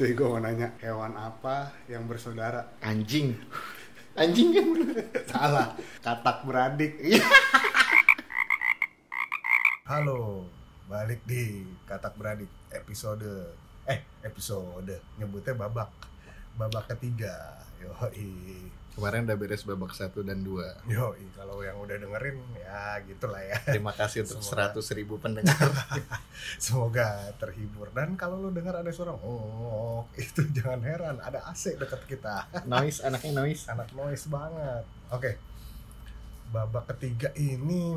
Cuy, gue mau nanya hewan apa yang bersaudara? Anjing. Anjing kan Salah, katak beradik. Halo, balik di Katak Beradik episode eh episode nyebutnya babak babak ketiga. Yoi. Kemarin udah beres babak 1 dan 2 Yoi, kalau yang udah dengerin ya gitulah ya. Terima kasih untuk. 100 ribu pendengar Semoga terhibur dan kalau lu dengar ada suara oh itu jangan heran ada AC dekat kita. Noise, anaknya noise Anak noise banget. Oke. Babak ketiga ini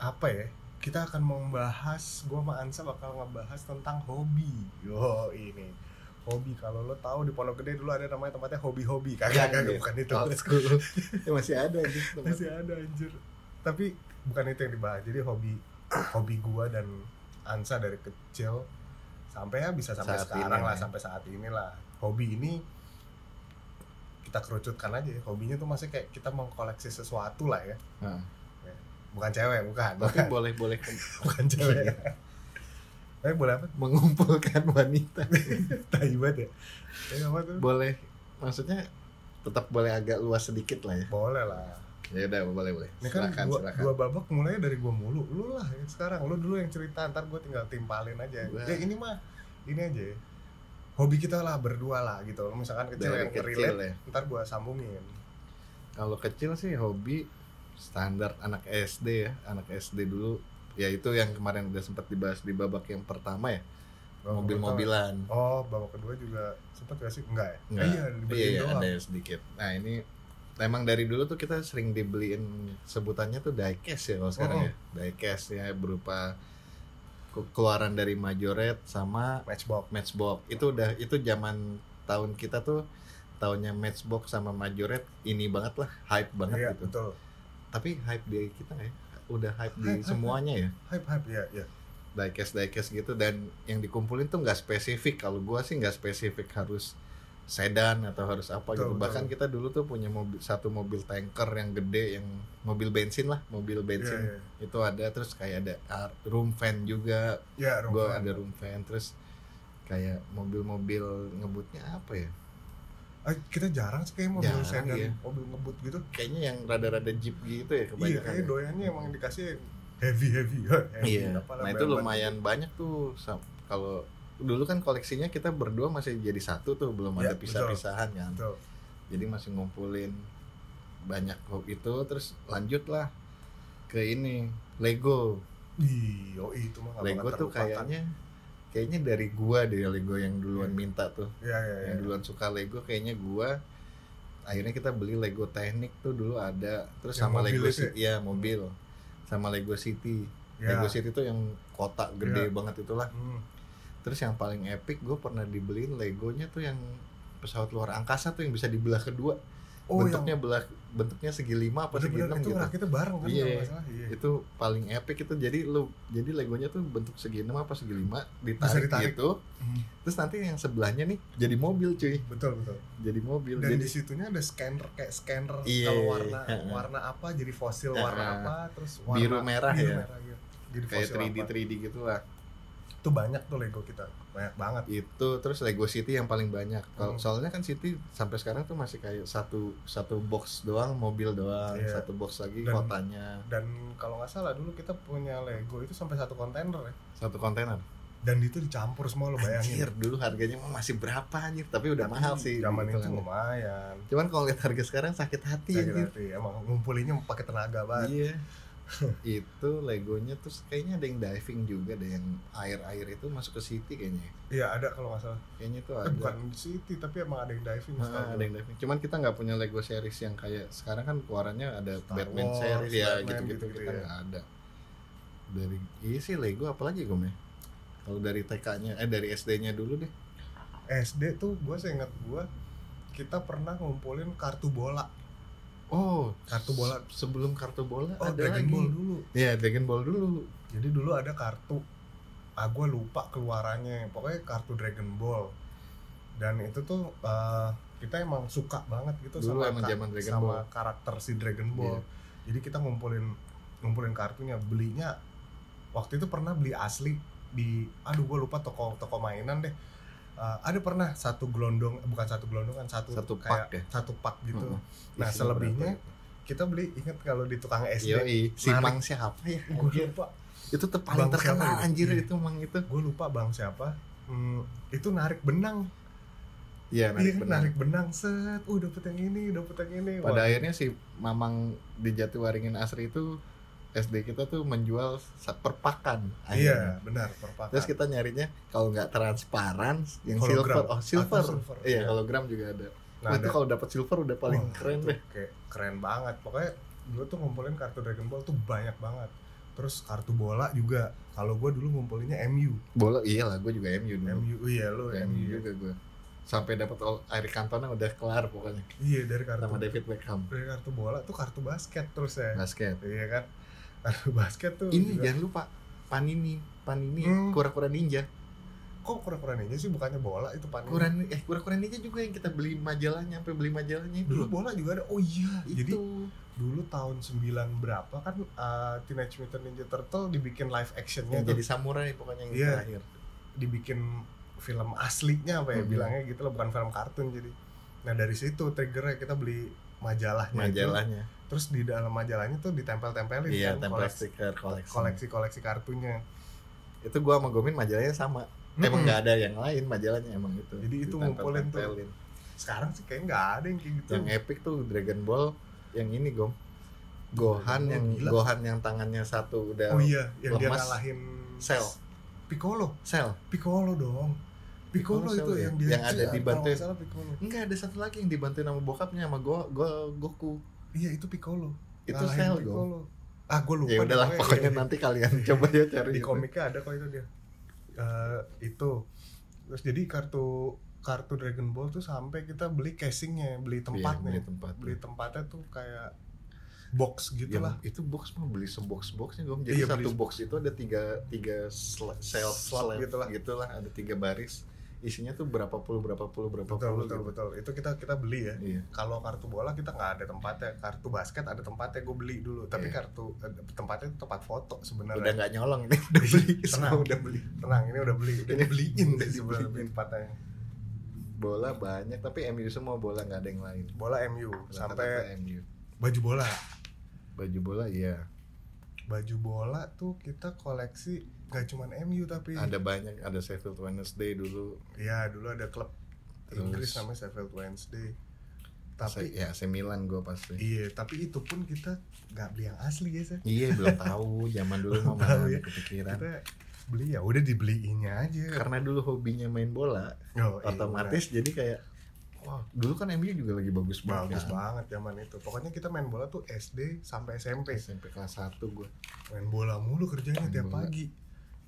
apa ya? Kita akan membahas, gua sama Ansa bakal ngebahas tentang hobi. Yo, ini. Hobi kalau lo tahu di Pondok Gede dulu ada namanya tempatnya hobi-hobi. Kagak, kagak bukan itu. Ya, Masih ada tempat. Masih ada anjir. Tapi bukan itu yang dibahas. Jadi hobi hobi gua dan Ansa dari kecil sampai ya bisa sampai Saat sekarang ini, lah, ya. sampai saat inilah. Hobi ini kita kerucutkan aja. ya. Hobinya tuh masih kayak kita mengkoleksi sesuatu lah ya. Nah, Bukan cewek, bukan. Tapi Bukan, boleh-boleh bukan cewek. Tapi boleh apa? mengumpulkan wanita Tai banget ya. Ya apa tuh? Boleh Maksudnya tetap boleh agak luas sedikit lah ya Boleh lah. Ya udah boleh boleh Ini kan Silakan dua, silakan dua babak mulainya dari gua mulu. Lu lah ya sekarang. Lu dulu yang cerita, ntar gua tinggal timpalin aja. Gua- Ya ini mah ini aja. ya. Hobi kita lah berdua lah gitu. Lu Misalkan kecil Dari yang kecil relate, ya ntar gua sambungin. Kalau kecil sih hobi standar anak SD ya, anak SD dulu. Ya itu yang kemarin udah sempat dibahas di babak yang pertama ya, mobil-mobilan. Oh, babak kedua juga sempet gak sih? Enggak ya? Enggak. Eh, iya, Iya, iya, doang. ada sedikit. Nah, ini emang dari dulu tuh kita sering dibeliin sebutannya tuh diecast ya kalau sekarang Oh. ya. Diecast ya berupa ke- keluaran dari Majoret sama Matchbox. Matchbox. Itu udah itu zaman tahun kita tuh tahunnya Matchbox sama Majoret ini banget lah, hype banget Iya, gitu. betul. Tapi hype di kita nggak ya? Udah hype di Hype, hype, semuanya ya. Hype, hype, ya, ya. Diecast diecast gitu dan yang dikumpulin tuh nggak spesifik. Kalau gua sih nggak spesifik harus sedan atau harus apa Betul, gitu. betul. Bahkan kita dulu tuh punya mobil satu mobil tanker yang gede yang mobil bensin lah, mobil Iya, bensin. iya. Itu ada terus kayak ada room fan juga. Ya, Gua Roman. ada room fan terus kayak mobil-mobil ngebutnya apa ya? Ah, kita jarang sih kayak mobil Jarang, sedan, iya. mobil ngebut gitu. Kayaknya yang rada-rada jeep gitu ya Iya, kebanyakan. kayak ya. doyannya emang dikasih heavy heavy. heavy Iya. Nah itu lumayan banyak tuh kalau dulu kan koleksinya kita berdua masih jadi satu tuh belum Ya, ada pisah-pisahan kan. Betul. Jadi masih ngumpulin banyak itu terus lanjut lah ke ini Lego. Oh itu mah Lego tuh kayaknya kayaknya dari gua deh Lego yang duluan Iya. minta tuh. Iya, iya, iya. Yang duluan suka Lego kayaknya gua akhirnya kita beli Lego Teknik tuh dulu ada terus Yang sama mobil Lego City ya mobil sama Lego City Iya. Lego City tuh yang kotak gede Iya. banget itulah Hmm. terus yang paling epic gue pernah dibeliin Legonya tuh yang pesawat luar angkasa tuh yang bisa dibelah kedua Oh, bentuknya belah bentuknya segi lima apa segi enam itu gitu rakitnya bareng kan Iya. Iya. itu paling epic itu jadi lu jadi Legonya tuh bentuk segi enam apa segi lima ditarik, ditarik. gitu Hmm. terus nanti yang sebelahnya nih jadi mobil cuy Betul, betul. jadi mobil Dan jadi di situnya ada scanner kayak scanner Iya, kalau warna heeh. warna apa jadi fosil warna apa terus warna Biru merah biru ya. merah, iya. Jadi kayak fosil 3D apa. 3D gitu lah Itu banyak tuh Lego kita. Banyak banget. itu terus Lego City yang paling banyak kalau Hmm. soalnya kan City sampai sekarang tuh masih kayak satu satu box doang mobil doang Iya. satu box lagi Dan- kotanya Dan kalau nggak salah dulu kita punya Lego itu sampai satu kontainer ya. satu kontainer Dan itu dicampur semua lo bayangin. Anjir, dulu harganya masih berapa anjir, tapi udah Tapi mahal sih. Zaman itu kan. lumayan. Cuman kalau lihat harga sekarang sakit hati Sakit anjir. hati. Emang ngumpulinnya pakai tenaga banget. Iya. itu Legonya terus kayaknya ada yang diving juga ada yang air-air itu masuk ke city kayaknya. Iya ada kalau nggak salah. Kayaknya itu Eh, ada. bukan City tapi emang ada yang diving. Ah, setahu ada yang diving. Cuman kita nggak punya Lego series yang kayak sekarang kan keluarannya ada Star Batman Wars, series ya Batman, gitu-gitu gitu-gitu kita ya. nggak ada. Dari iya sih Lego apalagi gue ya? Kalau dari TK-nya eh dari SD-nya dulu deh. SD tuh gue seingat gue kita pernah ngumpulin kartu bola. Oh, Kartu bola. sebelum kartu bola Oh, ada Dragon lagi. Ball dulu. Iya, Dragon Ball dulu. Jadi dulu ada kartu. Ah gue lupa keluarannya. Pokoknya kartu Dragon Ball. Dan itu tuh eh, kita emang suka banget gitu Dulu sama emang zaman Dragon sama Ball. karakter si Dragon Ball. Iya. Jadi kita ngumpulin ngumpulin kartunya, belinya waktu itu pernah beli asli di aduh gue lupa toko toko mainan deh Uh, ada pernah satu gelondong eh, bukan satu gelondong kan satu Satu kayak pak ya? satu pak gitu Mm-mm. nah Isinya selebihnya berapa? kita beli ingat kalau di tukang SD Yoi, si. Mang siapa ya? gue lupa Itu paling siapa terkenal itu? anjir Iya. itu Mang itu. gue lupa bang siapa Hmm, itu narik benang Iya, iya narik kan, benang. narik benang set uh dapet yang ini dapet yang ini Pada Wah, akhirnya si Mamang di Jatiwaringin Asri itu SD kita tuh menjual sa- per pakan. iya benar perpakat Terus kita nyarinya kalau nggak transparan yang Hologram. silver. Oh, silver. Atau silver, Iya, iya. hologram juga ada. nah, itu kalau dapat silver udah paling Wah, keren deh. kayak keren banget pokoknya dulu tuh ngumpulin kartu Dragon Ball tuh banyak banget terus kartu bola juga kalau gue dulu ngumpulinnya MU Bola iyalah, gue juga MU dulu. MU iya lo MU MU juga gue. Sampai dapat Eric Cantona udah kelar pokoknya iya dari kartu sama David Beckham. dari kartu bola tuh kartu basket terus ya Basket. iya kan kartu basket tuh Ini juga- jangan lupa Panini, Panini, Hmm. kura-kura ninja. kok kura-kura ninja sih bukannya bola itu pan Kura eh kura-kura ninja juga yang kita beli majalahnya, sampai beli majalahnya itu. dulu bola juga ada oh iya Itu. jadi dulu tahun 9 berapa kan uh, Teenage Mutant Ninja Turtle dibikin live actionnya yang tuh jadi samurai pokoknya yang Iya. terakhir. dibikin film aslinya apa ya Hmm. bilangnya gitu loh bukan film kartun jadi nah dari situ triggernya kita beli majalahnya itu. Majalahnya. terus di dalam majalahnya tuh ditempel-tempelin Iya, kan template koleksi stiker koleksi. koleksi-koleksi kartunya Itu gua sama Gomin majalahnya sama. Emang Mm-mm. nggak ada yang lain majalahnya emang itu. Jadi itu ngumpulin tuh. sekarang sih kayak nggak ada yang kayak gitu Yang epic tuh Dragon Ball yang ini Gom. Gohan yang gila. Gohan yang tangannya satu udah oh iya yang dia lemas. ngalahin Cell. Piccolo Cell. Piccolo dong Piccolo, Piccolo itu ya? yang dia Yang ada dibantuin. Piccolo Enggak ada satu lagi yang dibantuin sama bokapnya sama Go, Go Goku. iya itu Piccolo Itu Ngalahin Cell. Piccolo ah gue lupa Ya udahlah pokoknya iya. nanti kalian coba ya cari. di itu. komiknya ada kok itu dia Eh, itu terus jadi kartu kartu Dragon Ball tuh sampai kita beli casingnya beli Iya, tempatnya beli tempat. beli tempatnya tuh kayak box gitu Ya, lah itu box mah beli sebox boxnya Gom. Jadi Iya, satu box itu ada tiga tiga sel slab gitulah. gitulah. Ada tiga baris. Isinya tuh berapa puluh berapa puluh berapa betul puluh. betul gitu. betul itu kita kita beli ya Iya. kalau kartu bola kita nggak ada tempatnya kartu basket ada tempatnya gue beli dulu tapi Iya. kartu eh, tempatnya itu tempat foto Udah sebenarnya nggak nyolong ini udah beli. Tenang. Udah beli. tenang ini udah beli udah Ini udah sih sebenarnya dibeliin. tempatnya Bola banyak tapi MU semua bola nggak ada yang lain. bola MU sampai Rata-rata MU. baju bola Baju bola iya. baju bola tuh kita koleksi gak cuman MU tapi Ada banyak, ada Sheffield Wednesday dulu. ya dulu ada klub Terus- Inggris namanya Sheffield Wednesday tapi ya AC Milan gue pasti. iya tapi itu pun kita nggak beli yang asli ya Seth. Iya belum tahu zaman dulu Belum tahu mana ya. ada kepikiran. kita beli ya udah dibeliinnya aja Karena dulu hobinya main bola, Oh, iya, otomatis jadi kayak wah dulu kan MU juga lagi bagus benar. bagus kan. banget zaman itu pokoknya kita main bola tuh SD sampai SMP SMP kelas 1 gue main bola mulu kerjanya Main tiap bola. pagi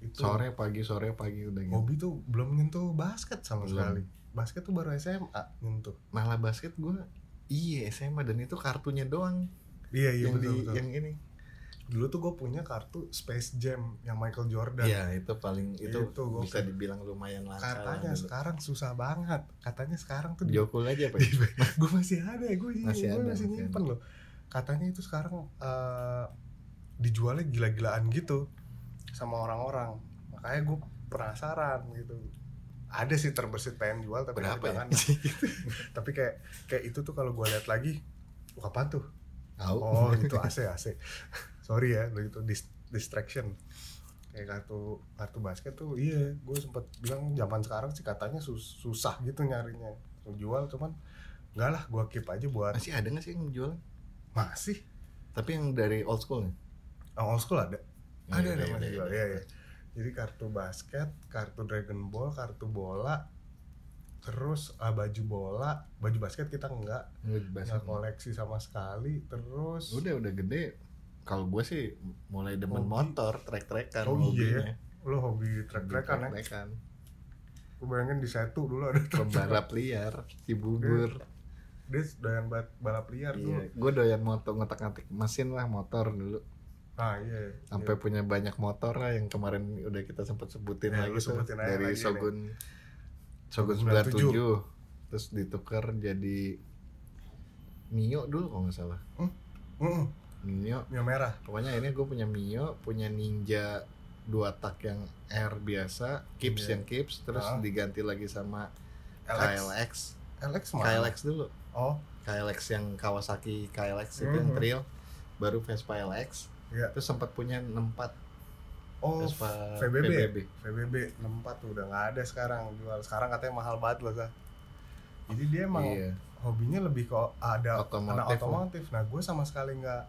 itu sore pagi sore pagi udah gitu. Hobi tuh belum nyentuh basket sama Belum. sekali. Basket tuh baru SMA nyentuh. Malah basket gue iya SMA dan itu kartunya doang. Iya iya yang betul, di betul. yang ini. Dulu tuh gue punya kartu Space Jam yang Michael Jordan. Iya itu paling itu, Itu gua bisa dibilang lumayan langka lah katanya dulu. sekarang susah banget. Katanya sekarang tuh Jokul aja apa ya? gue masih ada gue Masih masih, ada, masih nyimpen loh. Katanya itu sekarang eh, dijualnya gila-gilaan gitu sama orang-orang. Makanya gue penasaran gitu. Ada sih terbersit pengen jual tapi berapa ya? tapi kayak kayak itu tuh kalau gue lihat lagi "Wah, apa tuh? Tahu. oh itu AC AC sorry ya itu dis- distraction. Kayak kartu kartu basket tuh iya gue sempet bilang zaman sekarang sih katanya sus- susah gitu nyarinya. Jual cuman enggak lah gue keep aja buat Masih ada nggak sih yang jualan? masih. Tapi yang dari old school nih? oh, old school ada ada ya, ada ya, masih ya, jual ya. ya, ya. jadi kartu basket kartu Dragon Ball kartu bola terus ah, baju bola baju basket kita enggak Nggak koleksi sama sekali terus Udah udah gede. Kalau gue sih mulai demen Hobi. motor, trek-trekan Oh, iya hobinya. lo hobi trek-trekan ya Trek-trekan. gue bayangin di setu dulu ada trek Pembalap liar, Cibubur. dia doyan balap, liar dulu Iya, gue doyan motor ngetak-ngetik mesin lah motor dulu. Ah iya Sampai punya banyak motor lah yang kemarin udah kita sempat sebutin Ya, lagi tuh dari lagi Shogun Shogun Shogun 97 terus ditukar jadi Mio dulu kalau nggak salah. Mm, Mio Mio merah pokoknya ini gue punya Mio punya Ninja dua tak yang R biasa, Kips Iya. yang Kips, terus Ah. diganti lagi sama LX KLX. LX mana? KLX dulu. oh KLX yang Kawasaki KLX itu yang Mhm. trail, baru Vespa LX. Iya. Terus sempat punya 64 oh Vespa VBB VBB. VBB 64 tuh udah nggak ada sekarang jual sekarang katanya mahal banget loh Sah. jadi dia emang Iya. hobinya lebih ke ada Otomotif otomotif nah gue sama sekali nggak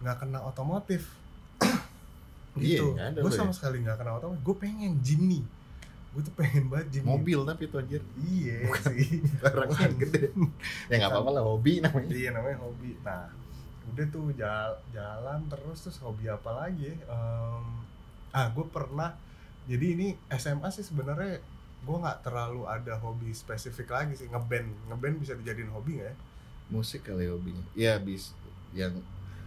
nggak kena otomotif Iya, gitu ada gue sama ya. sekali nggak kena otomotif gue pengen Jimny gue tuh pengen banget Jimny Mobil tapi itu anjir. iya sih Barangnya gede. ya nggak apa-apa lah hobi namanya. iya namanya hobi nah udah tuh jal- jalan terus terus hobi apa lagi ya? Em, ah gue pernah jadi ini SMA sih sebenarnya gue nggak terlalu ada hobi spesifik lagi sih ngeband ngeband bisa dijadiin hobi nggak ya Musik kali hobinya. Iya, bis yang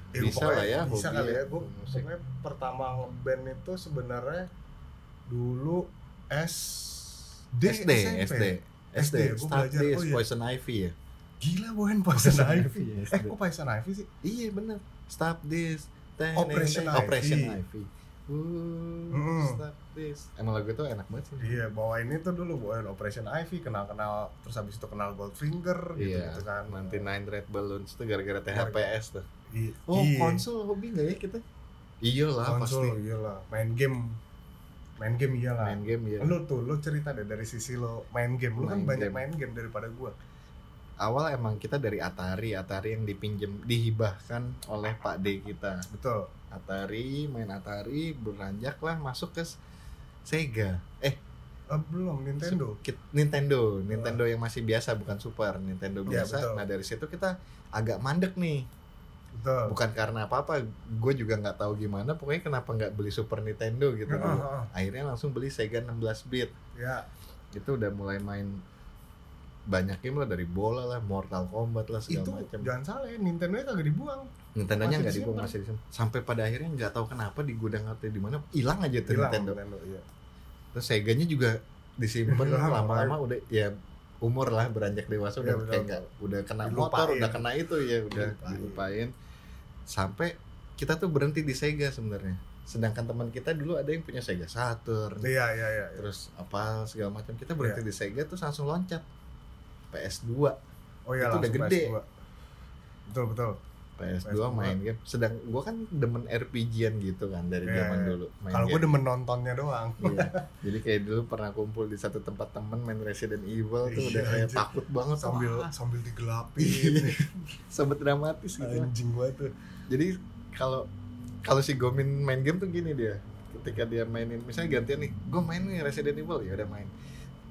Ya, Bisa lah ya, bisa hobi kali ya, ya gue pokoknya pertama ngeband itu sebenarnya dulu SD SD, SMP. SD. SD, gua Start belajar, This, oh iya. Poison Ivy ya. Gila bukan Poison Poison Ivy Ivy, eh SD. kok Poison Ivy sih Iya bener. Stop this. Teng, Operation teng. Operation Ivy. Ivy. Mm-mm. Stop this. Emang lagu itu enak banget sih. Iya, bawain itu dulu bawain Operation Ivy, kenal-kenal terus habis itu kenal Goldfinger gitu, Iya, gitu kan. nanti Nine Red Balloons itu gara-gara THPS tuh. I- Oh, iya. konsol hobi nggak ya kita? Iya lah konsol pasti. iyalah, main game. Main game iyalah. Main game ya. Lu tuh, lu cerita deh dari sisi lo main game. Lu kan Main banyak game. main game daripada gua. Awal emang kita dari Atari, Atari yang dipinjem, dihibahkan oleh Pak D kita. Betul. Atari, main Atari, beranjak lah masuk ke Sega. Eh, Eh, belum Nintendo. Nintendo, Nintendo yang masih biasa bukan Super, Nintendo Iya, biasa. betul. Nah dari situ kita agak mandek nih, Betul. bukan karena apa-apa, gue juga nggak tahu gimana, pokoknya kenapa nggak beli Super Nintendo gitu. Dulu. heeh. Akhirnya langsung beli Sega 16 bit, Ya, itu udah mulai main banyak game lah dari bola lah, Mortal Kombat lah itu segala macam. jangan salah ya, Nintendo nya kagak dibuang. Nintendo-nya masih nggak dibuang masih disimpan. Sampai pada akhirnya nggak tahu kenapa di gudang atau di mana hilang aja tuh Hilang Nintendo. Nintendo, iya. Terus Sega-nya juga disimpan lama-lama udah ya umur lah beranjak dewasa udah Iya, betul. kayak nggak udah kena Dilupain. motor udah kena itu ya udah Dilupain. dilupain sampai kita tuh berhenti di Sega sebenarnya sedangkan teman kita dulu ada yang punya Sega Saturn Iya, iya, iya. iya. terus apa segala macam kita berhenti di Sega terus langsung loncat PS2 Oh iya, itu udah gede. PS2. Betul, betul. PS2 PS2. main game sedang gua kan demen RPG-an gitu kan dari Iya, zaman iya. dulu Kalau gue demen nontonnya doang. Iya. Jadi kayak dulu pernah kumpul di satu tempat temen main Resident Evil tuh Iya, udah kayak takut banget sambil Wah, sambil digelapin. Iya. Sempet dramatis gitu. Anjing banget tuh. Jadi kalau kalau si Gomin main game tuh gini dia. Ketika dia mainin misalnya gantian nih, gue main nih Resident Evil ya udah main.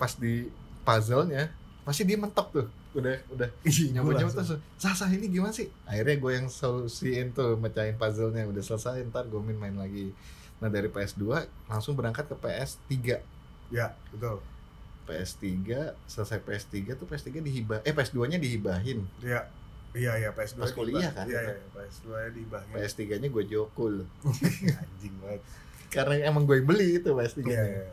Pas di puzzle-nya pasti dia mentok tuh. Udah udah Iya, nyoba nyoba terus sah sah ini gimana sih akhirnya gue yang solusiin tuh mecahin puzzle-nya udah selesai ntar gue main lagi nah dari PS2 langsung berangkat ke PS3 Ya, betul. PS3 selesai PS3 tuh PS3 dihibah eh PS2 nya dihibahin Iya. Iya, iya PS2 Pas kuliah kan? Iya, iya, PS2 nya dibahin. PS3 nya gue jokul Anjing banget. karena emang gue beli itu PS3 Iya, nya iya.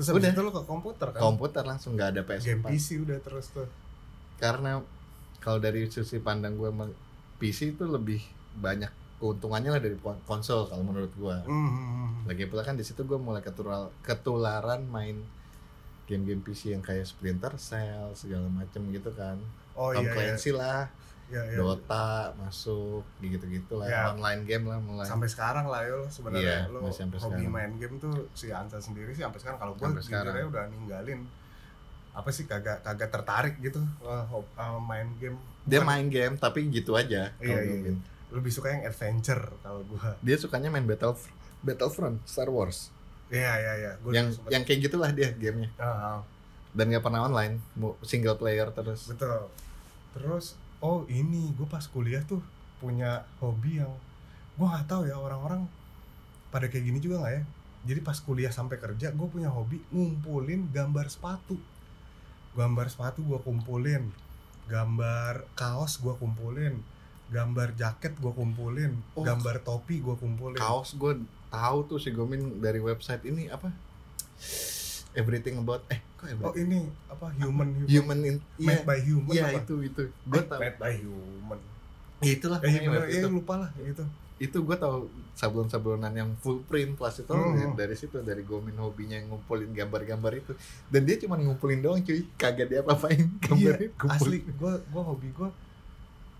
Terus habis Udah. itu lo ke komputer kan? komputer langsung nggak ada Game PS4 PC udah terus tuh. karena kalau dari sisi pandang gue emang PC itu lebih banyak keuntungannya lah dari kon- konsol kalau menurut gue Hmm. lagi pula kan di situ gue mulai ketural, ketularan main game-game PC yang kayak Splinter Cell segala macem gitu kan Oh Tom iya, iya. Clancy lah Iya, iya. Dota masuk gitu-gitu lah Ya. online game lah mulai. Sampai sekarang lah yo sebenarnya. Iya, lo hobi sekarang. main game tuh si Ansa sendiri sih sampai sekarang. Kalau gue aja udah ninggalin apa sih kagak kagak tertarik gitu uh, uh, main game. Dia Bukan- main game tapi gitu aja Iya, kalau iya, mungkin. lebih suka yang adventure kalau gua. Dia sukanya main Battle Battlefront Star Wars. Iya iya iya. Gua yang sempet- yang kayak gitulah dia gamenya. Ah, ah, dan nggak pernah online single player terus. Betul. Terus oh ini gue pas kuliah tuh punya hobi yang gua nggak tahu ya orang-orang pada kayak gini juga nggak ya? Jadi pas kuliah sampai kerja gue punya hobi ngumpulin gambar sepatu. Gambar sepatu gue kumpulin gambar kaos gue kumpulin gambar jaket gue kumpulin Oh, gambar topi gue kumpulin. Kaos gue tahu tuh si Gomin dari website ini apa? Everything about eh kok oh everything? ini apa human human, human in made by human iya apa? itu itu. Gue tahu. Made by human. Ya, itulah. Eh pokoknya bener, web eh itu. lupa lah gitu. Itu gue tau sablon-sablonan yang full print plus itu Hmm. dari situ dari Gomin hobinya ngumpulin gambar-gambar itu. Dan dia cuma ngumpulin doang cuy. Kagak dia apa-apain iya, asli gue gue hobi gue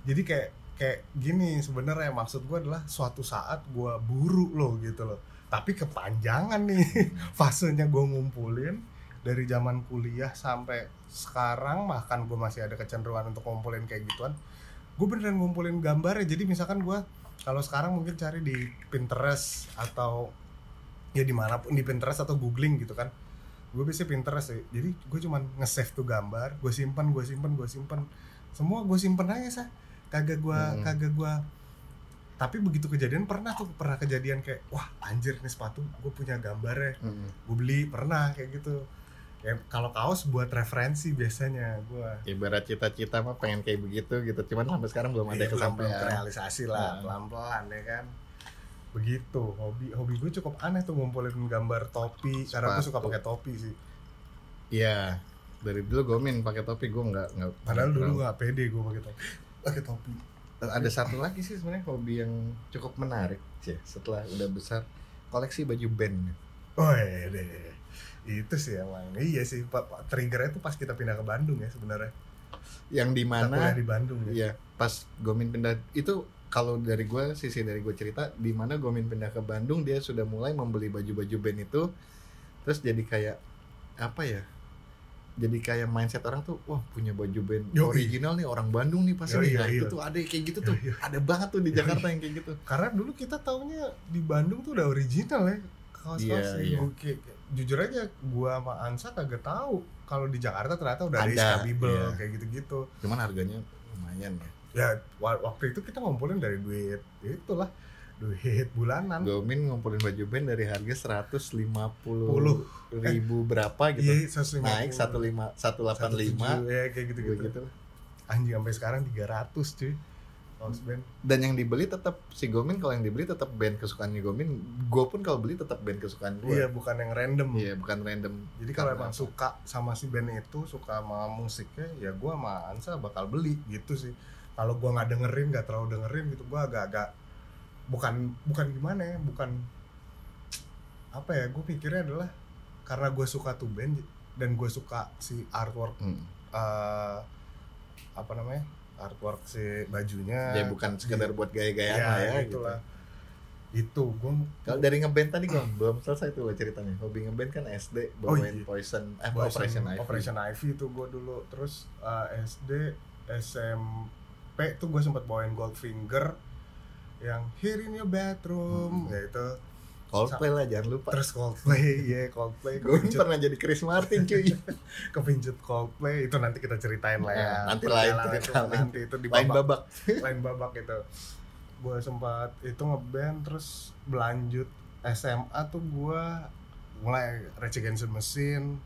jadi kayak kayak gini sebenarnya maksud gue adalah suatu saat gue buru loh gitu loh. Tapi kepanjangan nih fasenya gue ngumpulin dari zaman kuliah sampai sekarang bahkan gue masih ada kecenderungan untuk ngumpulin kayak gituan gue beneran ngumpulin gambarnya. Jadi misalkan gue kalau sekarang mungkin cari di Pinterest atau ya di mana pun di Pinterest atau googling gitu kan gue biasanya Pinterest sih. Jadi gue cuman nge-save tuh gambar gue simpan gue simpan gue simpan semua gue simpen aja sah kagak gue Hmm. kagak gue tapi begitu kejadian pernah tuh pernah kejadian kayak wah anjir nih sepatu gue punya gambarnya. Mm. gue beli pernah kayak gitu ya kalau kaos buat referensi biasanya gue ibarat cita-cita mah pengen kayak begitu gitu cuman sampai sekarang belum ada Iya, belum belum kesampaian terrealisasi lah Nah. pelan-pelan ya kan. Begitu hobi hobi gue cukup aneh tuh ngumpulin gambar topi karena gue suka Sepatu. pakai topi sih. Iya dari dulu gomin pakai topi gue nggak nggak padahal dulu nggak pede gue pakai topi pakai topi. Ada satu lagi sih sebenarnya hobi yang cukup menarik sih setelah udah besar koleksi baju band. Oh iya deh itu sih emang iya sih pak triggernya tuh pas kita pindah ke Bandung ya sebenarnya yang kuliah di mana di Bandung ya Iya, pas Gomin pindah itu kalau dari gue sisi dari gue cerita di mana Gomin pindah ke Bandung dia sudah mulai membeli baju-baju band itu terus jadi kayak apa ya jadi kayak mindset orang tuh wah punya baju band Yoi. original nih orang Bandung nih pasti Yoi, nih. Nah, iya, itu iya. tuh ada kayak gitu tuh Iya, iya. ada banget tuh di Jakarta yang kayak gitu karena dulu kita taunya di Bandung tuh udah original ya kaos-kaos Iya, iya. Kayak- kayak- jujur aja gua sama Ansa kagak tahu. Kalau di Jakarta ternyata udah ada, Ada, Iskabibel iya. kayak gitu-gitu. Cuman harganya lumayan ya. Ya wa- waktu itu kita ngumpulin dari duit itulah duit bulanan. Gomin ngumpulin baju band dari harga 150 Puluh. ribu berapa gitu. iya 150 naik 15 185 175 ya kayak gitu gitu gitu. Anjing sampai sekarang 300 cuy band. Dan yang dibeli tetap si Gomin kalau yang dibeli tetap band kesukaannya Gomin. Gue pun kalau beli tetap band kesukaan gue iya bukan yang random. Iya, bukan random. Jadi kalau emang apa? suka sama si band itu suka sama musiknya ya gua sama Ansa bakal beli gitu sih. Kalau gua nggak dengerin nggak terlalu dengerin gitu gua agak-agak bukan bukan gimana ya bukan apa ya gue pikirnya adalah karena gue suka tuh band dan gue suka si artwork Hmm. eh, apa namanya artwork si bajunya ya bukan sekedar buat gaya-gayaan ya, lah ya gitu. itulah itu gue Kalau dari ngeband tadi gue belum selesai tuh ceritanya. Hobi ngeband kan SD Oh, bawain iya. Poison eh Operation, Operation Ivy. Operation Ivy tuh gue dulu terus uh, SD SMP tuh gue sempat bawain Goldfinger yang Here in your bedroom Hmm. ya itu Coldplay lah jangan lupa. terus Coldplay ya Coldplay. Gue pernah jadi Chris Martin cuy. kepincut Coldplay itu nanti kita ceritain lah ya Nah, nanti lain cerita itu, nanti itu di Lain babak. babak. lain babak itu gue sempat itu ngeband terus berlanjut SMA tuh gue mulai Rage Against the Machine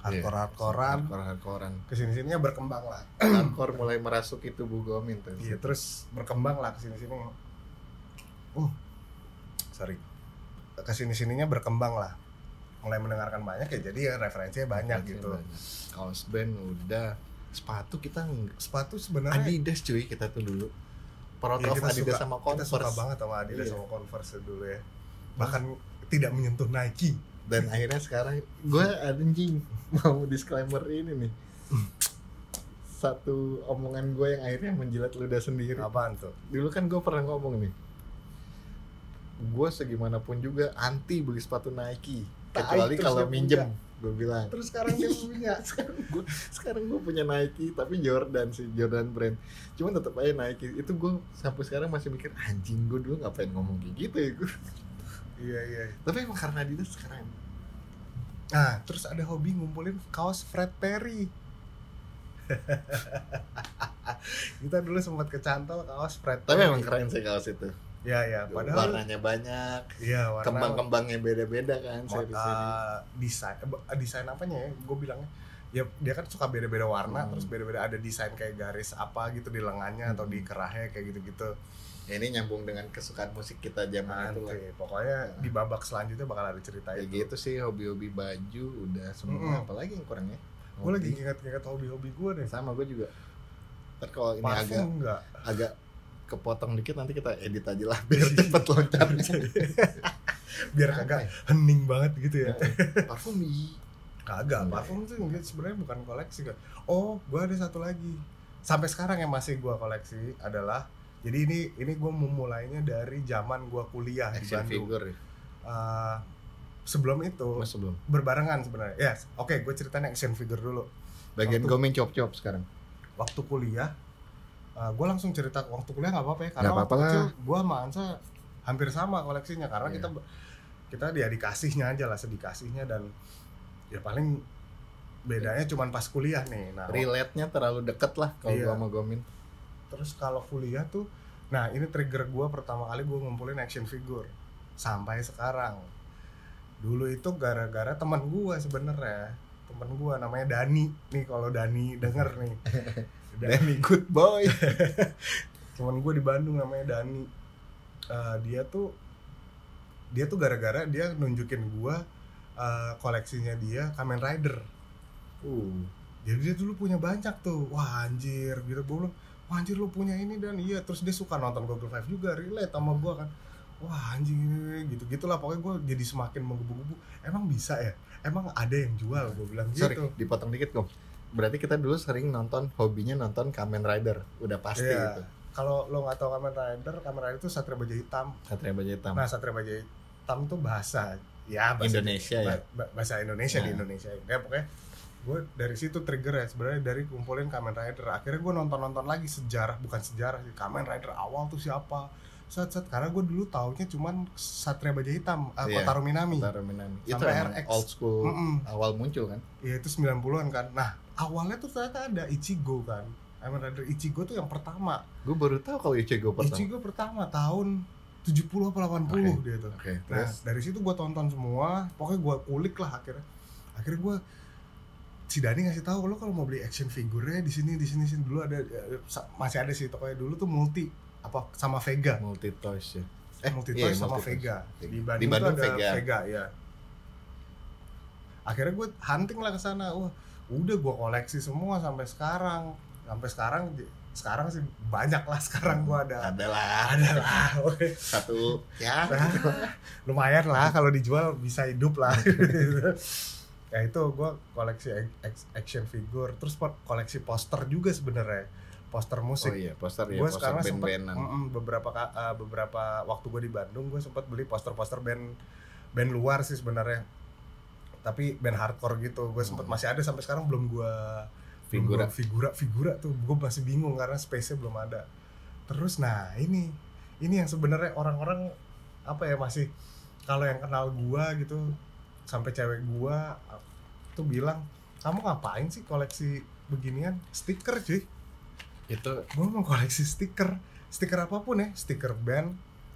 hardcore hardcorean Hardcore hardcorean. ke sini sininya berkembang lah. Hardcore mulai merasuki tubuh Gomin tuh. iya terus berkembang lah ke sini sini uh sorry ke sini sininya berkembang lah mulai mendengarkan banyak ya jadi ya referensinya banyak gitu Kaos band udah. Sepatu kita sepatu sebenarnya Adidas cuy kita tuh dulu. Proud ya, kita Adidas suka, sama kita Converse. suka banget sama Adidas Iya. sama Converse dulu ya bahkan tidak menyentuh Nike dan akhirnya sekarang gue anjing mau disclaimer ini nih satu omongan gue yang akhirnya menjilat ludah sendiri apaan tuh dulu kan gue pernah ngomong nih gue segimanapun juga anti beli sepatu Nike. Tai, kecuali kalau minjem gue bilang. Terus sekarang dia punya. Sekarang gue sekarang gue punya Nike tapi Jordan sih Jordan brand. Cuman tetap aja Nike. Itu gue sampai sekarang masih mikir anjing gue dulu ngapain ngomong kayak gitu ya gue iya iya. Tapi emang karena Adidas sekarang. Nah terus ada hobi ngumpulin kaos Fred Perry. Kita dulu sempat kecantol kaos Fred tapi Perry. emang keren sih kaos itu ya ya padahal warnanya banyak. Iya warna kembang-kembangnya beda-beda kan seri-seri uh, desain eh, desain apanya ya? Gue bilangnya ya dia kan suka beda-beda warna Hmm. terus beda-beda ada desain kayak garis apa gitu di lengannya atau di Hmm. kerahnya kayak gitu-gitu. Ya, ini nyambung dengan kesukaan musik kita zaman itu lah. nanti pokoknya di babak selanjutnya bakal ada cerita kayak itu. gitu sih hobi-hobi baju udah semua. Mm-mm. apalagi yang kurang ya? Gue lagi ingat-ingat hobi-hobi gue deh. Sama gue juga. Ntar kalau ini parfum agak enggak agak kepotong dikit nanti kita edit aja lah biar cepet loncat. biar kagak ya? hening banget gitu ya Parfum kagak Enggak. parfum tuh sebenarnya bukan koleksi kan oh gua ada satu lagi sampai sekarang yang masih gua koleksi adalah jadi ini ini gua memulainya dari zaman gua kuliah di Action Bandung figure ya. Eh, sebelum itu Mas sebelum. berbarengan sebenarnya ya oke gue ceritain action figure dulu Bagian Waktu- gomin cop-cop sekarang. waktu kuliah gue langsung cerita waktu kuliah nggak apa-apa ya karena Nggak waktu apa-apa kecil gue sama Ansa hampir sama koleksinya karena Iya. kita kita dia dikasihnya aja lah sedikasihnya dan ya paling bedanya cuman pas kuliah nih nah Relate-nya terlalu deket lah kalau Iya. gua sama gomin. terus kalau kuliah tuh nah ini trigger gue pertama kali gue ngumpulin action figure sampai sekarang dulu itu gara-gara teman gue sebenarnya teman gue namanya Dani nih kalau Dani denger nih Danny good boy. teman gue di Bandung namanya Dani. Eh, dia tuh dia tuh gara-gara dia nunjukin gue eh, koleksinya dia Kamen Rider. Uh. jadi dia dulu punya banyak tuh. Wah anjir gitu. Gue bilang wah anjir lu punya ini dan. Iya terus dia suka nonton Google Five juga relate sama gue kan. Wah anjing gitu. Gitulah pokoknya gue jadi semakin menggebu-gebu. Emang bisa ya? Emang ada yang jual? Gue bilang Sorry, gitu. dipotong dikit gom. Berarti kita dulu sering nonton hobinya nonton Kamen Rider, udah pasti Iya. itu. kalau lo nggak tahu Kamen Rider Kamen Rider itu Satria Baja Hitam Satria Baja Hitam. nah Satria Baja Hitam itu bahasa ya bahasa Indonesia ya. ba- ba- bahasa Indonesia di Nah. Indonesia ya pokoknya gue dari situ trigger ya sebenarnya dari kumpulin Kamen Rider akhirnya gue nonton nonton lagi sejarah bukan sejarah sih Kamen Rider awal tuh siapa set set karena gue dulu taunya cuman Satria Baja Hitam uh, Iya, Kotaro Minami Kotaro Minami. Itu Sampai emang RX. old school Mm-mm. awal muncul kan. ya itu 90-an kan nah awalnya tuh ternyata ada Ichigo kan Kamen Rider Ichigo tuh yang pertama Gue baru tahu kalau Ichigo pertama. Ichigo pertama tahun 70 apa 80 Oke. dia tuh Oke, Nah terus dari situ gue tonton semua, pokoknya gue kulik lah akhirnya. Akhirnya gue si Dani ngasih tahu lo kalau mau beli action figure di sini di sini sini dulu ada eh, masih ada sih tokonya dulu tuh multi apa sama Vega multi toys ya. eh multi iya, toys sama multi. Vega Vega. di Bandung, Di Bandung tuh ada Vega. Vega. ya akhirnya gue hunting lah ke sana wah udah gue koleksi semua sampai sekarang. Sampai sekarang sekarang sih banyak lah sekarang gue ada. Ada lah, ada lah oke. Satu ya. Nah, lumayan lah kalau dijual bisa hidup lah. Ya itu gue koleksi ac- action figure terus koleksi poster juga sebenarnya. Poster Oh musik iya, poster ya, gue poster sekarang sempat band-bandan. beberapa ka- eh, beberapa waktu gue di Bandung gue sempat beli poster-poster band band luar sih sebenarnya tapi band hardcore gitu gue sempat Hmm. masih ada sampai sekarang belum gue Figura. figura figura tuh. Gue masih bingung karena space-nya belum ada. Terus nah ini ini yang sebenarnya orang-orang apa ya masih kalau yang kenal gua gitu sampai cewek gua tuh bilang kamu ngapain sih koleksi beginian? Stiker cuy. Itu gue mau koleksi stiker. Stiker apa pun ya stiker band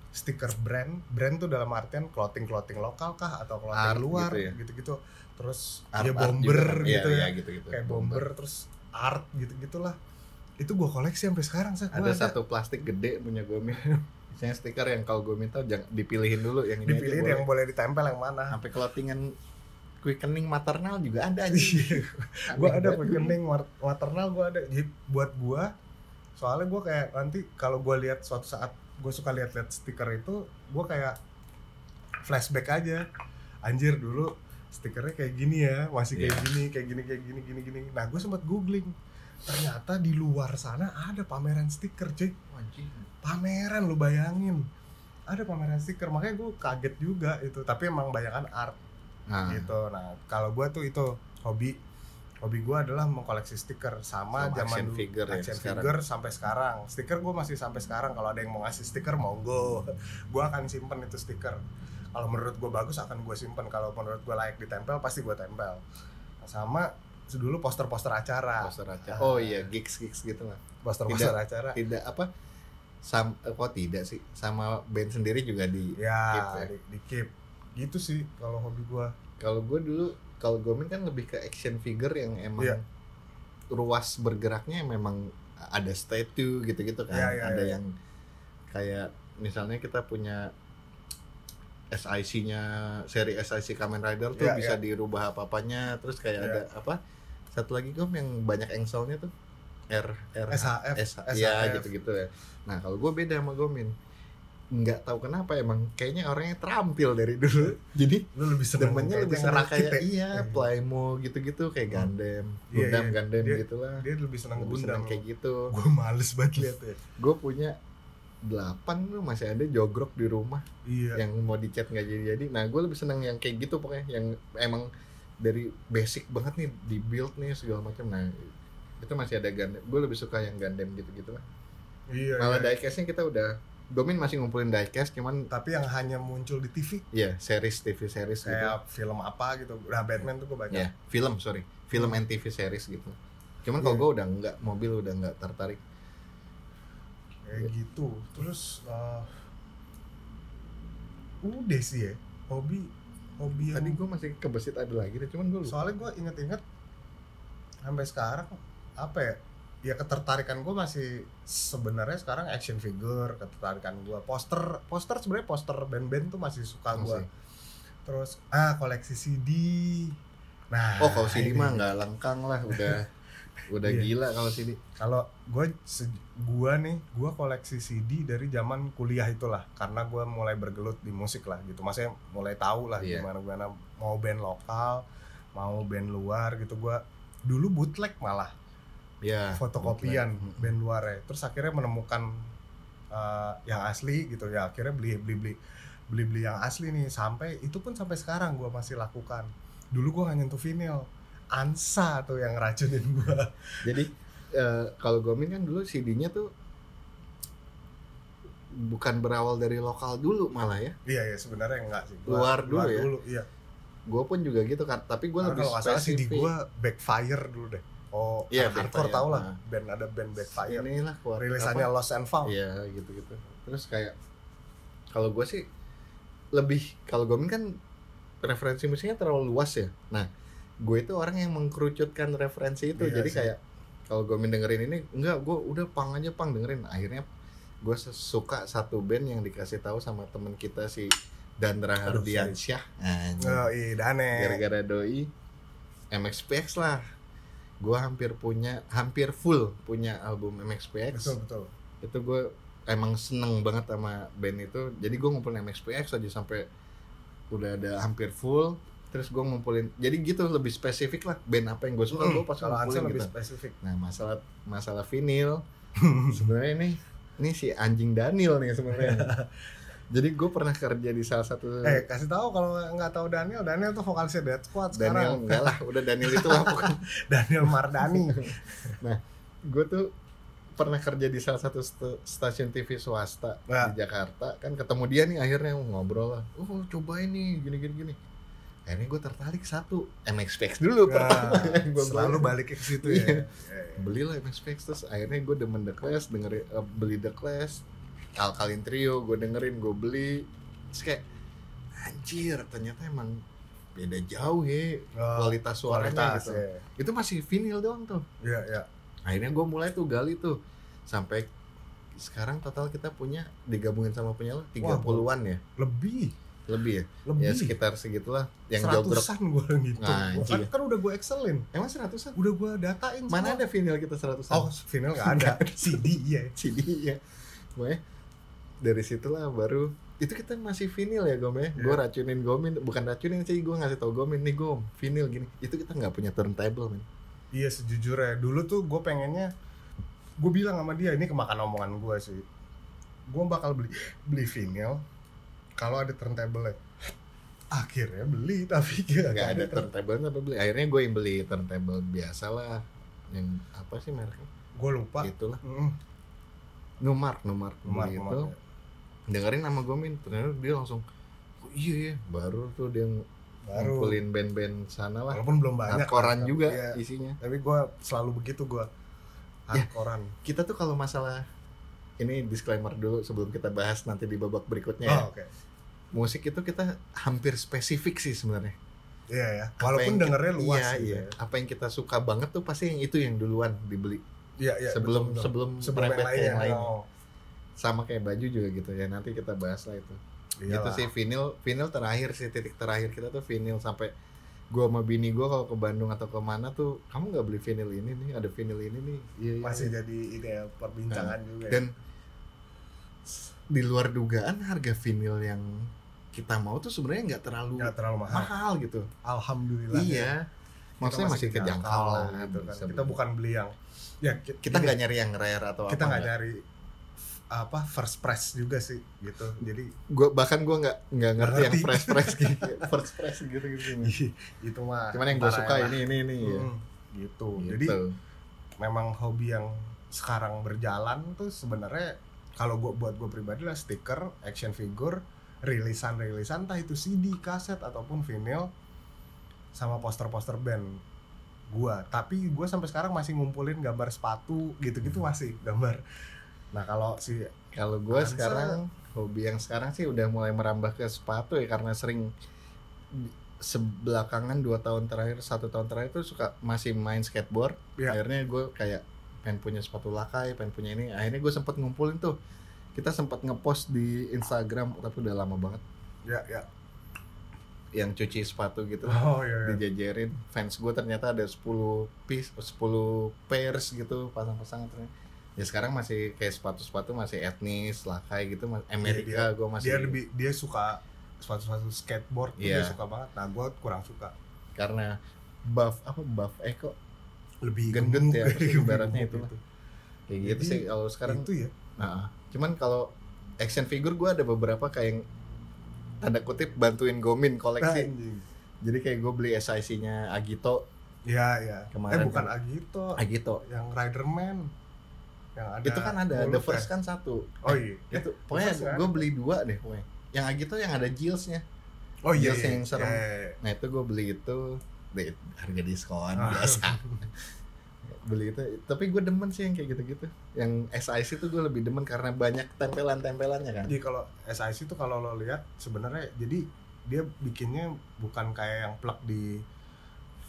stiker brand brand tuh dalam artian clothing clothing lokal kah atau clothing Art luar gitu ya? gitu gitu terus art, ya art bomber juga kan. Iya, gitu iya, ya. gitu-gitu. kayak bomber. terus art gitu gitulah itu gue koleksi sampai sekarang sih Ada satu plastik gede punya gue Misalnya stiker yang kalau gue minta jangan dipilihin dulu yang ini dipilih aja yang boleh ditempel yang mana? Sampai clothingan quickening maternal juga ada aja. gue ada war- maternal gue ada. Jadi buat gue soalnya gue kayak nanti kalau gue lihat suatu saat gue suka lihat-lihat stiker itu gue kayak flashback aja. Anjir dulu stikernya kayak gini ya masih kayak Iya. gini kayak gini kayak gini gini gini. Nah gue sempat googling. Ternyata di luar sana ada pameran stiker cuy. Pameran lu bayangin. Ada pameran stiker makanya gue kaget juga itu. Tapi emang banyakan art Nah, gitu. Nah kalau gua tuh itu hobi hobi gua adalah mengkoleksi stiker. Sama, Sama zaman action figure ya, action sekarang. figure sampai sekarang. Stiker gua masih sampai sekarang. Kalau ada yang mau ngasih stiker monggo. Gua akan simpen itu stiker. Kalau menurut gua bagus akan gua simpen. Kalau menurut gua layak ditempel pasti gua tempel. Sama dulu poster-poster acara. Poster aja. Oh iya, gigs gigs gitu lah. poster-poster acara. Tidak apa? Sam eh, kok tidak sih? Sama band sendiri juga di ya Keep ya. di, di keep. Gitu sih kalau hobi gua. Kalau gue dulu kalau Gomin kan lebih ke action figure yang emang Iya. ruas bergeraknya memang ada statue gitu-gitu kan Iya, iya, ada iya. yang kayak misalnya kita punya SIC-nya seri SIC Kamen Rider tuh Iya, bisa iya. dirubah apa-apanya terus kayak Iya. ada apa satu lagi gom yang banyak engselnya tuh R R SHF, S SHF. ya gitu-gitu ya nah kalau gue beda sama Gomin nggak tahu kenapa emang. Kayaknya orangnya terampil dari dulu. Jadi lu lebih seneng demennya lebih ngerakit kayak ya? iya Playmo gitu-gitu kayak Hmm. Gundam. Gundam iya. Gundam Dia- gitu lah dia lebih seneng lebih Gundam. seneng kayak gitu. Gue males banget liat ya gue punya delapan tuh masih ada jogrok di rumah. Iya. Yang mau dicat nggak jadi jadi nah gue lebih seneng yang kayak gitu pokoknya. Yang emang dari basic banget nih di build nih segala macam. Nah itu masih ada Gundam. Gue lebih suka yang Gundam gitu gitu lah iya, malah iya. diecastnya kita udah Gomin masih ngumpulin diecast cuman tapi yang hanya muncul di TV ya series TV series gitu. Kayak film apa gitu. Nah Batman tuh gue banyak ya film sorry. Film and TV series gitu. Cuman Iya. kalau gue udah nggak mobil udah nggak tertarik. Kayak gitu. Terus eh, udah sih ya hobi hobi yang tadi gue masih kebesit ada lagi deh cuman gue soalnya gue inget-inget sampai sekarang apa ya ya ketertarikan gue masih sebenarnya sekarang action figure ketertarikan gue poster poster sebenarnya poster band-band tuh masih suka gue Masih. terus ah koleksi CD nah oh kalau CD ini. mah nggak lengkang lah udah udah Iya. gila kalau CD kalau gue gue nih gue koleksi CD dari zaman kuliah itulah karena gue mulai bergelut di musik lah gitu maksudnya mulai tahu lah Iya. gimana gimana mau band lokal mau band luar gitu gue dulu bootleg malah ya fotokopian bootleg. band luar ya terus akhirnya menemukan uh, yang asli gitu ya. Akhirnya beli beli beli beli beli yang asli nih. Sampai itu pun sampai sekarang gue masih lakukan. Dulu gue nggak nyentuh vinyl. Ansa tuh yang racunin gue jadi eh, kalau Gomin kan dulu CD-nya tuh bukan berawal dari lokal dulu malah ya? Iya ya sebenarnya enggak sih. Gua- Luar dulu ya? iya. Gue pun juga gitu kan tapi gue lebih salah spesifik. gue backfire dulu deh oh iya hardcore tau lah Nah. band ada band backfire inilah keluar rilisannya apa? Lost and Found Iya gitu gitu. Terus kayak kalau gue sih lebih kalau Gomin kan referensi musiknya terlalu luas ya. Nah gue itu orang yang mengkerucutkan referensi itu. Iya Jadi sih. kayak kalau Gomin dengerin ini enggak gue udah pang aja pang dengerin. Akhirnya gue suka satu band yang dikasih tahu sama temen kita si Dandra Hardiansyah. Oh iya Dane Gara-gara doi MXPX lah. Gue hampir punya hampir full punya album MXPX betul betul. Itu gue emang seneng banget sama band itu. Jadi gue ngumpulin MXPX aja sampai udah ada hampir full. Terus gue ngumpulin jadi gitu lebih spesifik lah band apa yang gue suka. Gue pas Hmm, kalau Ansa ngumpulin lebih gitu. spesifik. Nah masalah masalah vinil. Sebenarnya nih ini si anjing Daniel nih sebenarnya jadi gue pernah kerja di salah satu eh kasih tahu kalau nggak tahu Daniel Daniel tuh vokalisnya Dead Squad Daniel sekarang enggak lah udah Daniel itu lah bukan. Daniel Mardani. Gue tuh pernah kerja di salah satu st- stasiun TV swasta Nah. di Jakarta. Kan ketemu dia nih akhirnya ngobrol lah. Oh cobain nih gini gini gini. Akhirnya gue tertarik satu MXPX dulu pertama Nah, yang gua selalu balik ke situ Iya. ya belilah MXPX terus akhirnya gue demen The Clash dengerin eh, beli The Clash Alkaline Trio gue dengerin gue beli terus kayak anjir ternyata emang beda jauh ya Oh, kualitas suaranya kualitas gitu ya. itu masih vinyl doang tuh Iya, iya. akhirnya gue mulai tuh gali tuh sampai sekarang total kita punya digabungin sama punya lo 30-an ya Lebih, lebih ya lebih. ya sekitar segitulah yang seratusan gue gitu. Nah, kan, anjing. kan udah gue excelin, emang seratusan udah gue datain mana semua. ada vinyl kita seratusan Oh, vinyl nggak ada. CD iya. CD ya Pokoknya dari situlah baru itu kita masih vinyl ya Gom ya? Gue Iya. racunin Gomin bukan racunin sih gue ngasih tau Gomin nih Gom vinyl gini. Itu kita nggak punya turntable men. Iya sejujurnya. Dulu tuh gue pengennya gue bilang sama dia ini kemakan omongan gue sih. Gue bakal beli beli vinyl kalau ada turntable akhirnya beli tapi gak, nggak ada turntable apa beli? Akhirnya gue yang beli turntable biasa lah yang apa sih mereknya? Gue lupa. Itulah. Mm, Numark Numark Numark, beli Numark, itu ya. Dengerin sama Gomin ternyata dia langsung oh, iya ya baru tuh dia baru ngumpulin band-band sana lah walaupun belum banyak kan, juga iya. isinya tapi gue selalu begitu gue Ya. hardcorean kita tuh kalau masalah ini disclaimer dulu sebelum kita bahas nanti di babak berikutnya ya. oh, oke musik itu kita hampir spesifik sih sebenarnya iya ya walaupun yang kita- dengernya luas iya, gitu iya. ya. apa yang kita suka banget tuh pasti yang itu yang duluan dibeli iya iya sebelum betul, betul. sebelum sebelum yang lainnya yang lain oh. Sama kayak baju juga gitu ya nanti kita bahas lah itu Iyalah. itu sih vinyl vinyl terakhir sih titik terakhir kita tuh vinyl sampai gue sama bini gue kalau ke Bandung atau ke mana tuh kamu nggak beli vinyl ini nih ada vinyl ini nih iya, iya, masih iya. jadi ini ya perbincangan juga ya. dan di luar dugaan harga vinyl yang kita mau tuh sebenarnya nggak terlalu nggak terlalu mahal mahal gitu alhamdulillah ya. iya Kita maksudnya masih kejangkau lah gitu kan kita bukan beli yang ya ki- kita nggak nyari yang rare atau kita nggak nyari apa first price juga sih gitu. Jadi gue bahkan gue nggak nggak ngerti yang fresh fresh gitu first fresh gitu gitu itu mah cuman yang gue suka lah. ini ini ini ya. Mm, gitu. Gitu. jadi memang hobi yang sekarang berjalan tuh sebenarnya kalau gua buat gue pribadi lah stiker action figure rilisan rilisan entah itu CD kaset ataupun vinyl sama poster-poster band gua. Tapi gue sampai sekarang masih ngumpulin gambar sepatu gitu-gitu masih gambar nah kalau si kalau gue sekarang hobi yang sekarang sih udah mulai merambah ke sepatu ya karena sering sebelakangan dua tahun terakhir satu tahun terakhir tuh suka masih main skateboard. Ya. akhirnya gue kayak pengen punya sepatu lakai pengen punya ini. Akhirnya gue sempet ngumpulin tuh. Kita sempat ngepost di Instagram tapi udah lama banget. Ya ya yang cuci sepatu gitu. Oh iya, iya. dijajarin fans gue ternyata ada 10 piece 10 pairs gitu pasang-pasang ternyata ya sekarang masih kayak sepatu-sepatu masih etnis lakai gitu Mas- Amerika gue masih dia lebih dia suka sepatu-sepatu skateboard tuh dia Iya. suka banget. Nah gue kurang suka. Karena buff apa buff eh kok lebih Gendut ya, sih ibaratnya gemuk itulah. kayak gitu sih kalau sekarang itu ya. Nah, cuman kalau action figure gue ada beberapa kayak yang tanda kutip bantuin Gomin koleksi jadi kayak gue beli SIC-nya Agito. Ya ya Kemarin eh bukan kan- Agito. Agito. Yang Riderman yang ada itu kan ada the first kan satu oh iya itu pokoknya kan? gue beli dua deh pokoknya yang Agito yang ada Gills-nya oh iya, Gills iya. yang serem. Ya, ya, ya. nah itu gue beli itu deh, harga diskon Ah. biasa beli itu tapi gue demen sih yang kayak gitu-gitu yang SIC itu gue lebih demen karena banyak tempelan-tempelannya kan jadi kalau SIC itu kalau lo lihat sebenarnya jadi dia bikinnya bukan kayak yang plug di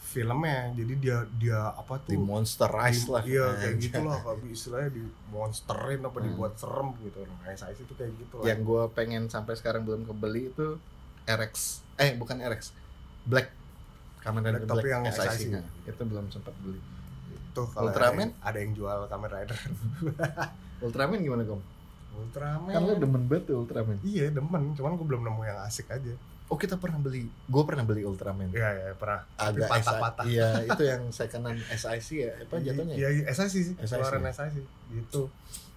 filmnya. Jadi dia dia apa di tuh? Monsterize di- lah iya kayak Anjay. gitu lah kalau istilahnya di monsterin apa Hmm. dibuat serem gitu. Nah itu kayak gitu yang gue pengen sampai sekarang belum kebeli itu RX eh bukan RX Black. Kamen Rider Black, tapi Black yang SIC SIC. -nya. itu belum sempat beli. Tuh kalau Ultraman? ada, ada yang jual Kamen Rider. Ultraman gimana kom? Ultraman. Kan lu demen banget tuh Ultraman. Iya demen. Cuman gue belum nemu yang asik aja oh kita pernah beli. Gue pernah beli Ultraman. Iya ya pernah. Agak patah-patah. Iya itu yang secondan SIC ya? Apa jatuhnya Iya, iya, SIC sih, SIC. keluaran SIC gitu.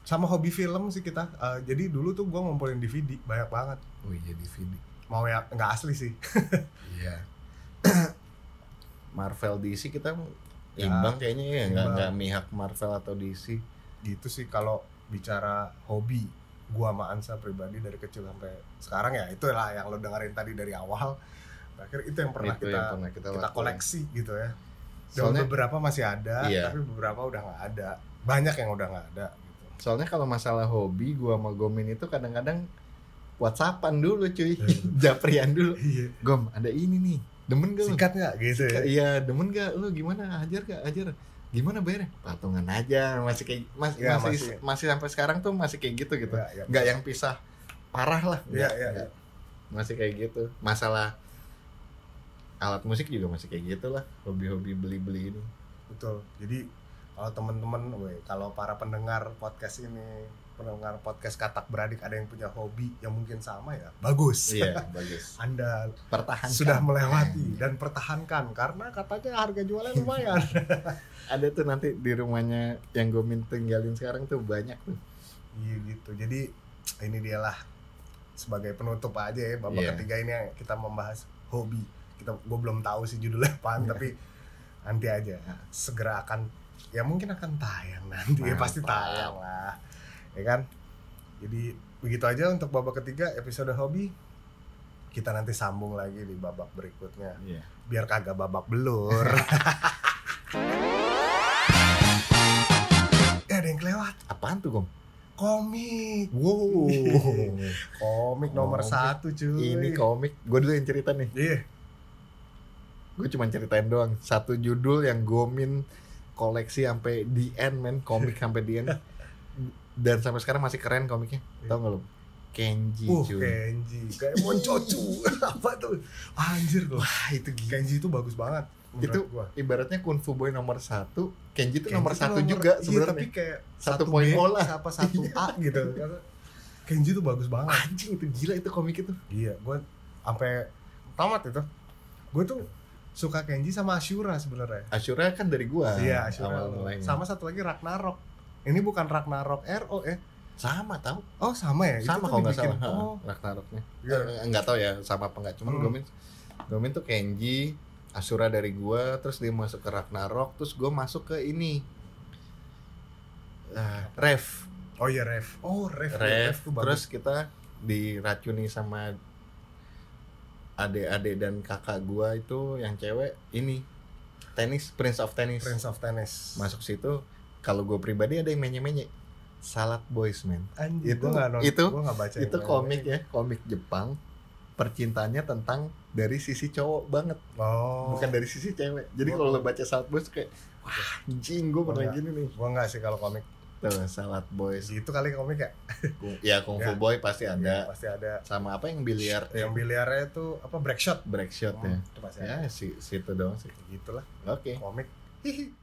Sama hobi film sih kita. Eh, jadi dulu tuh gua ngumpulin DVD banyak banget. oh iya DVD Mau yang nggak asli sih. iya. Marvel DC kita Ya, imbang kayaknya ya nggak nggak mihak Marvel atau DC Gitu sih kalau bicara hobi gua sama Ansa pribadi dari kecil sampai sekarang ya itu lah yang lo dengerin tadi dari awal. Terakhir itu yang pernah itu kita yang pernah kita, kita koleksi gitu ya. Dan soalnya beberapa masih ada, Iya. tapi beberapa udah nggak ada. Banyak yang udah nggak ada gitu. Soalnya kalau masalah hobi gua sama Gomin itu kadang-kadang WhatsAppan dulu cuy. Iya. Japrian dulu. Iya. Gom, ada ini nih. Demen gak lu? Sikat nggak gitu ya? Iya, demen gak lu gimana? Ajar gak? Ajar. Gimana bayarnya? Patungan aja. Masih kayak mas, Iya, masih, masih. masih sampai sekarang tuh masih kayak gitu gitu. Iya, iya. Nggak yang pisah parah lah. Iya, Nggak, iya, nggak. Masih kayak gitu. Masalah alat musik juga masih kayak gitu lah. Hobi-hobi beli-beli ini. Betul. Jadi kalau teman-teman, weh, kalau para pendengar podcast ini, pendengar podcast katak beradik ada yang punya hobi yang mungkin sama ya, bagus. Iya, bagus. Anda Pertahankan. sudah melewati dan pertahankan karena katanya harga jualnya lumayan. ada tuh nanti di rumahnya yang Gomin tinggalin sekarang tuh banyak tuh. Iya gitu. Jadi ini dialah sebagai penutup aja ya babak Iya. ketiga ini yang kita membahas hobi. Kita gue belum tahu sih judulnya apaan Iya. tapi nanti aja segera akan ya mungkin akan tayang nanti ya pasti Mantap. tayang lah. Ya kan? Jadi begitu aja untuk babak ketiga episode hobi. Kita nanti sambung lagi di babak berikutnya. Iya. Biar kagak babak belur. eh ada yang kelewat. Apaan tuh, Gom? Komik. Wow. Komik nomor Komik. satu cuy. Ini komik. Gue dulu yang cerita nih. Iya. Gue cuma ceritain doang. Satu judul yang Gomin koleksi sampai the end, men. Komik sampai the end. Dan sampai sekarang masih keren komiknya. Tau gak lu? Kenji Uh, cuy. Kenji, kayak Moncocu. Apa tuh? Anjir loh. Wah itu gila. Kenji itu bagus banget. menurut Itu gua. ibaratnya Kung Fu Boy nomor satu, Kenji itu Kenji nomor satu nomor- juga iya, sebenarnya. tapi kayak Satu satu poin bola. apa satu A gitu. Kenji itu bagus banget. Anjing itu gila itu komik itu. Iya, gue sampai tamat itu. Gue tuh suka Kenji sama Ashura sebenarnya. Ashura kan dari gua. iya, Ashura. awal mulainya. Sama satu lagi Ragnarok. Ini bukan Ragnarok RO ya. sama tahu. Oh, sama ya? Sama tuh kalau nggak salah. Oh, Ragnaroknya. Iya. Eh, nggak tahu ya sama apa nggak. Cuman Hmm. Gomin Gomin tuh Kenji, Asura dari gua, terus dia masuk ke Ragnarok, terus gua masuk ke ini. Ah, Rev. oh iya Rev. Oh, Rev. Rev, tuh bagus. terus kita diracuni sama adik-adik dan kakak gua itu yang cewek ini tenis Prince of Tennis Prince of Tennis. masuk situ kalau gue pribadi ada yang menye-menye Salad Boys man Anjir, Itu- nonton- itu- gua nggak baca itu komik ya komik Jepang percintaannya tentang dari sisi cowok banget Oh. bukan dari sisi cewek jadi kalau lo baca Salad Boys kayak wah anjing gue pernah gini nih Gua nggak sih kalau komik. tuh Salad Boys Gitu kali komik ya. ya Kung Fu Ya. Boy pasti Iya, ada pasti ada. sama apa yang biliar Yang biliarnya itu apa break shot. break shot Oh, ya itu pasti ada. ya si situ doang sih Gitulah oke komik. Hihi.